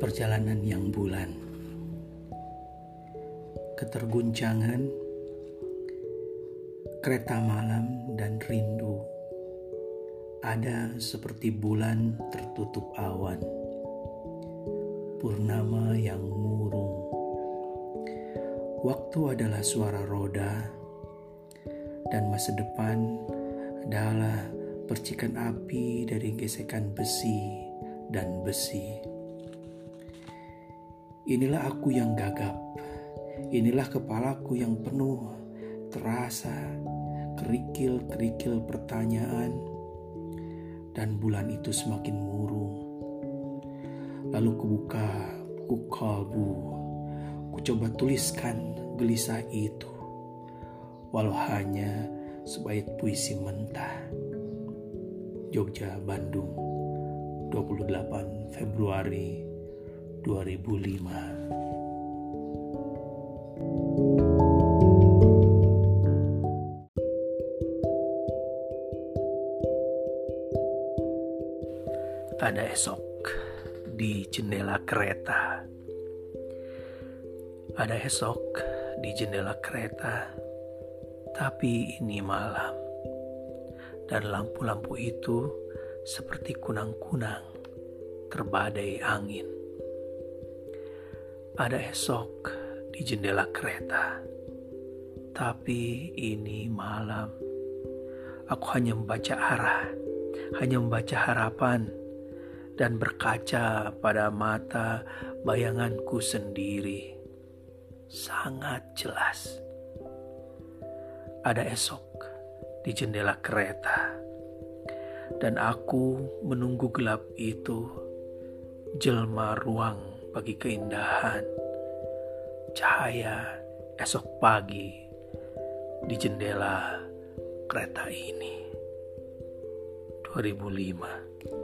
Perjalanan yang bulan, keterguncangan, kereta malam, dan rindu ada seperti bulan tertutup awan, purnama yang murung. Waktu adalah suara roda, dan masa depan adalah percikan api dari gesekan besi dan besi. Inilah aku yang gagap. Inilah kepalaku yang penuh terasa kerikil-kerikil pertanyaan dan bulan itu semakin murung. Lalu kubuka buku kalbu, ku coba tuliskan gelisah itu, walau hanya sebait puisi mentah. Jogja, Bandung, 28 Februari 2005. Ada esok di jendela kereta. Ada esok di jendela kereta, tapi ini malam, dan lampu-lampu itu seperti kunang-kunang terbadai angin. Ada esok di jendela kereta, tapi ini malam. Aku hanya membaca arah, hanya membaca harapan, dan berkaca pada mata bayanganku sendiri. Sangat jelas. Ada esok di jendela kereta, dan aku menunggu gelap itu jelma ruang bagi keindahan cahaya esok pagi di jendela kereta ini. 2005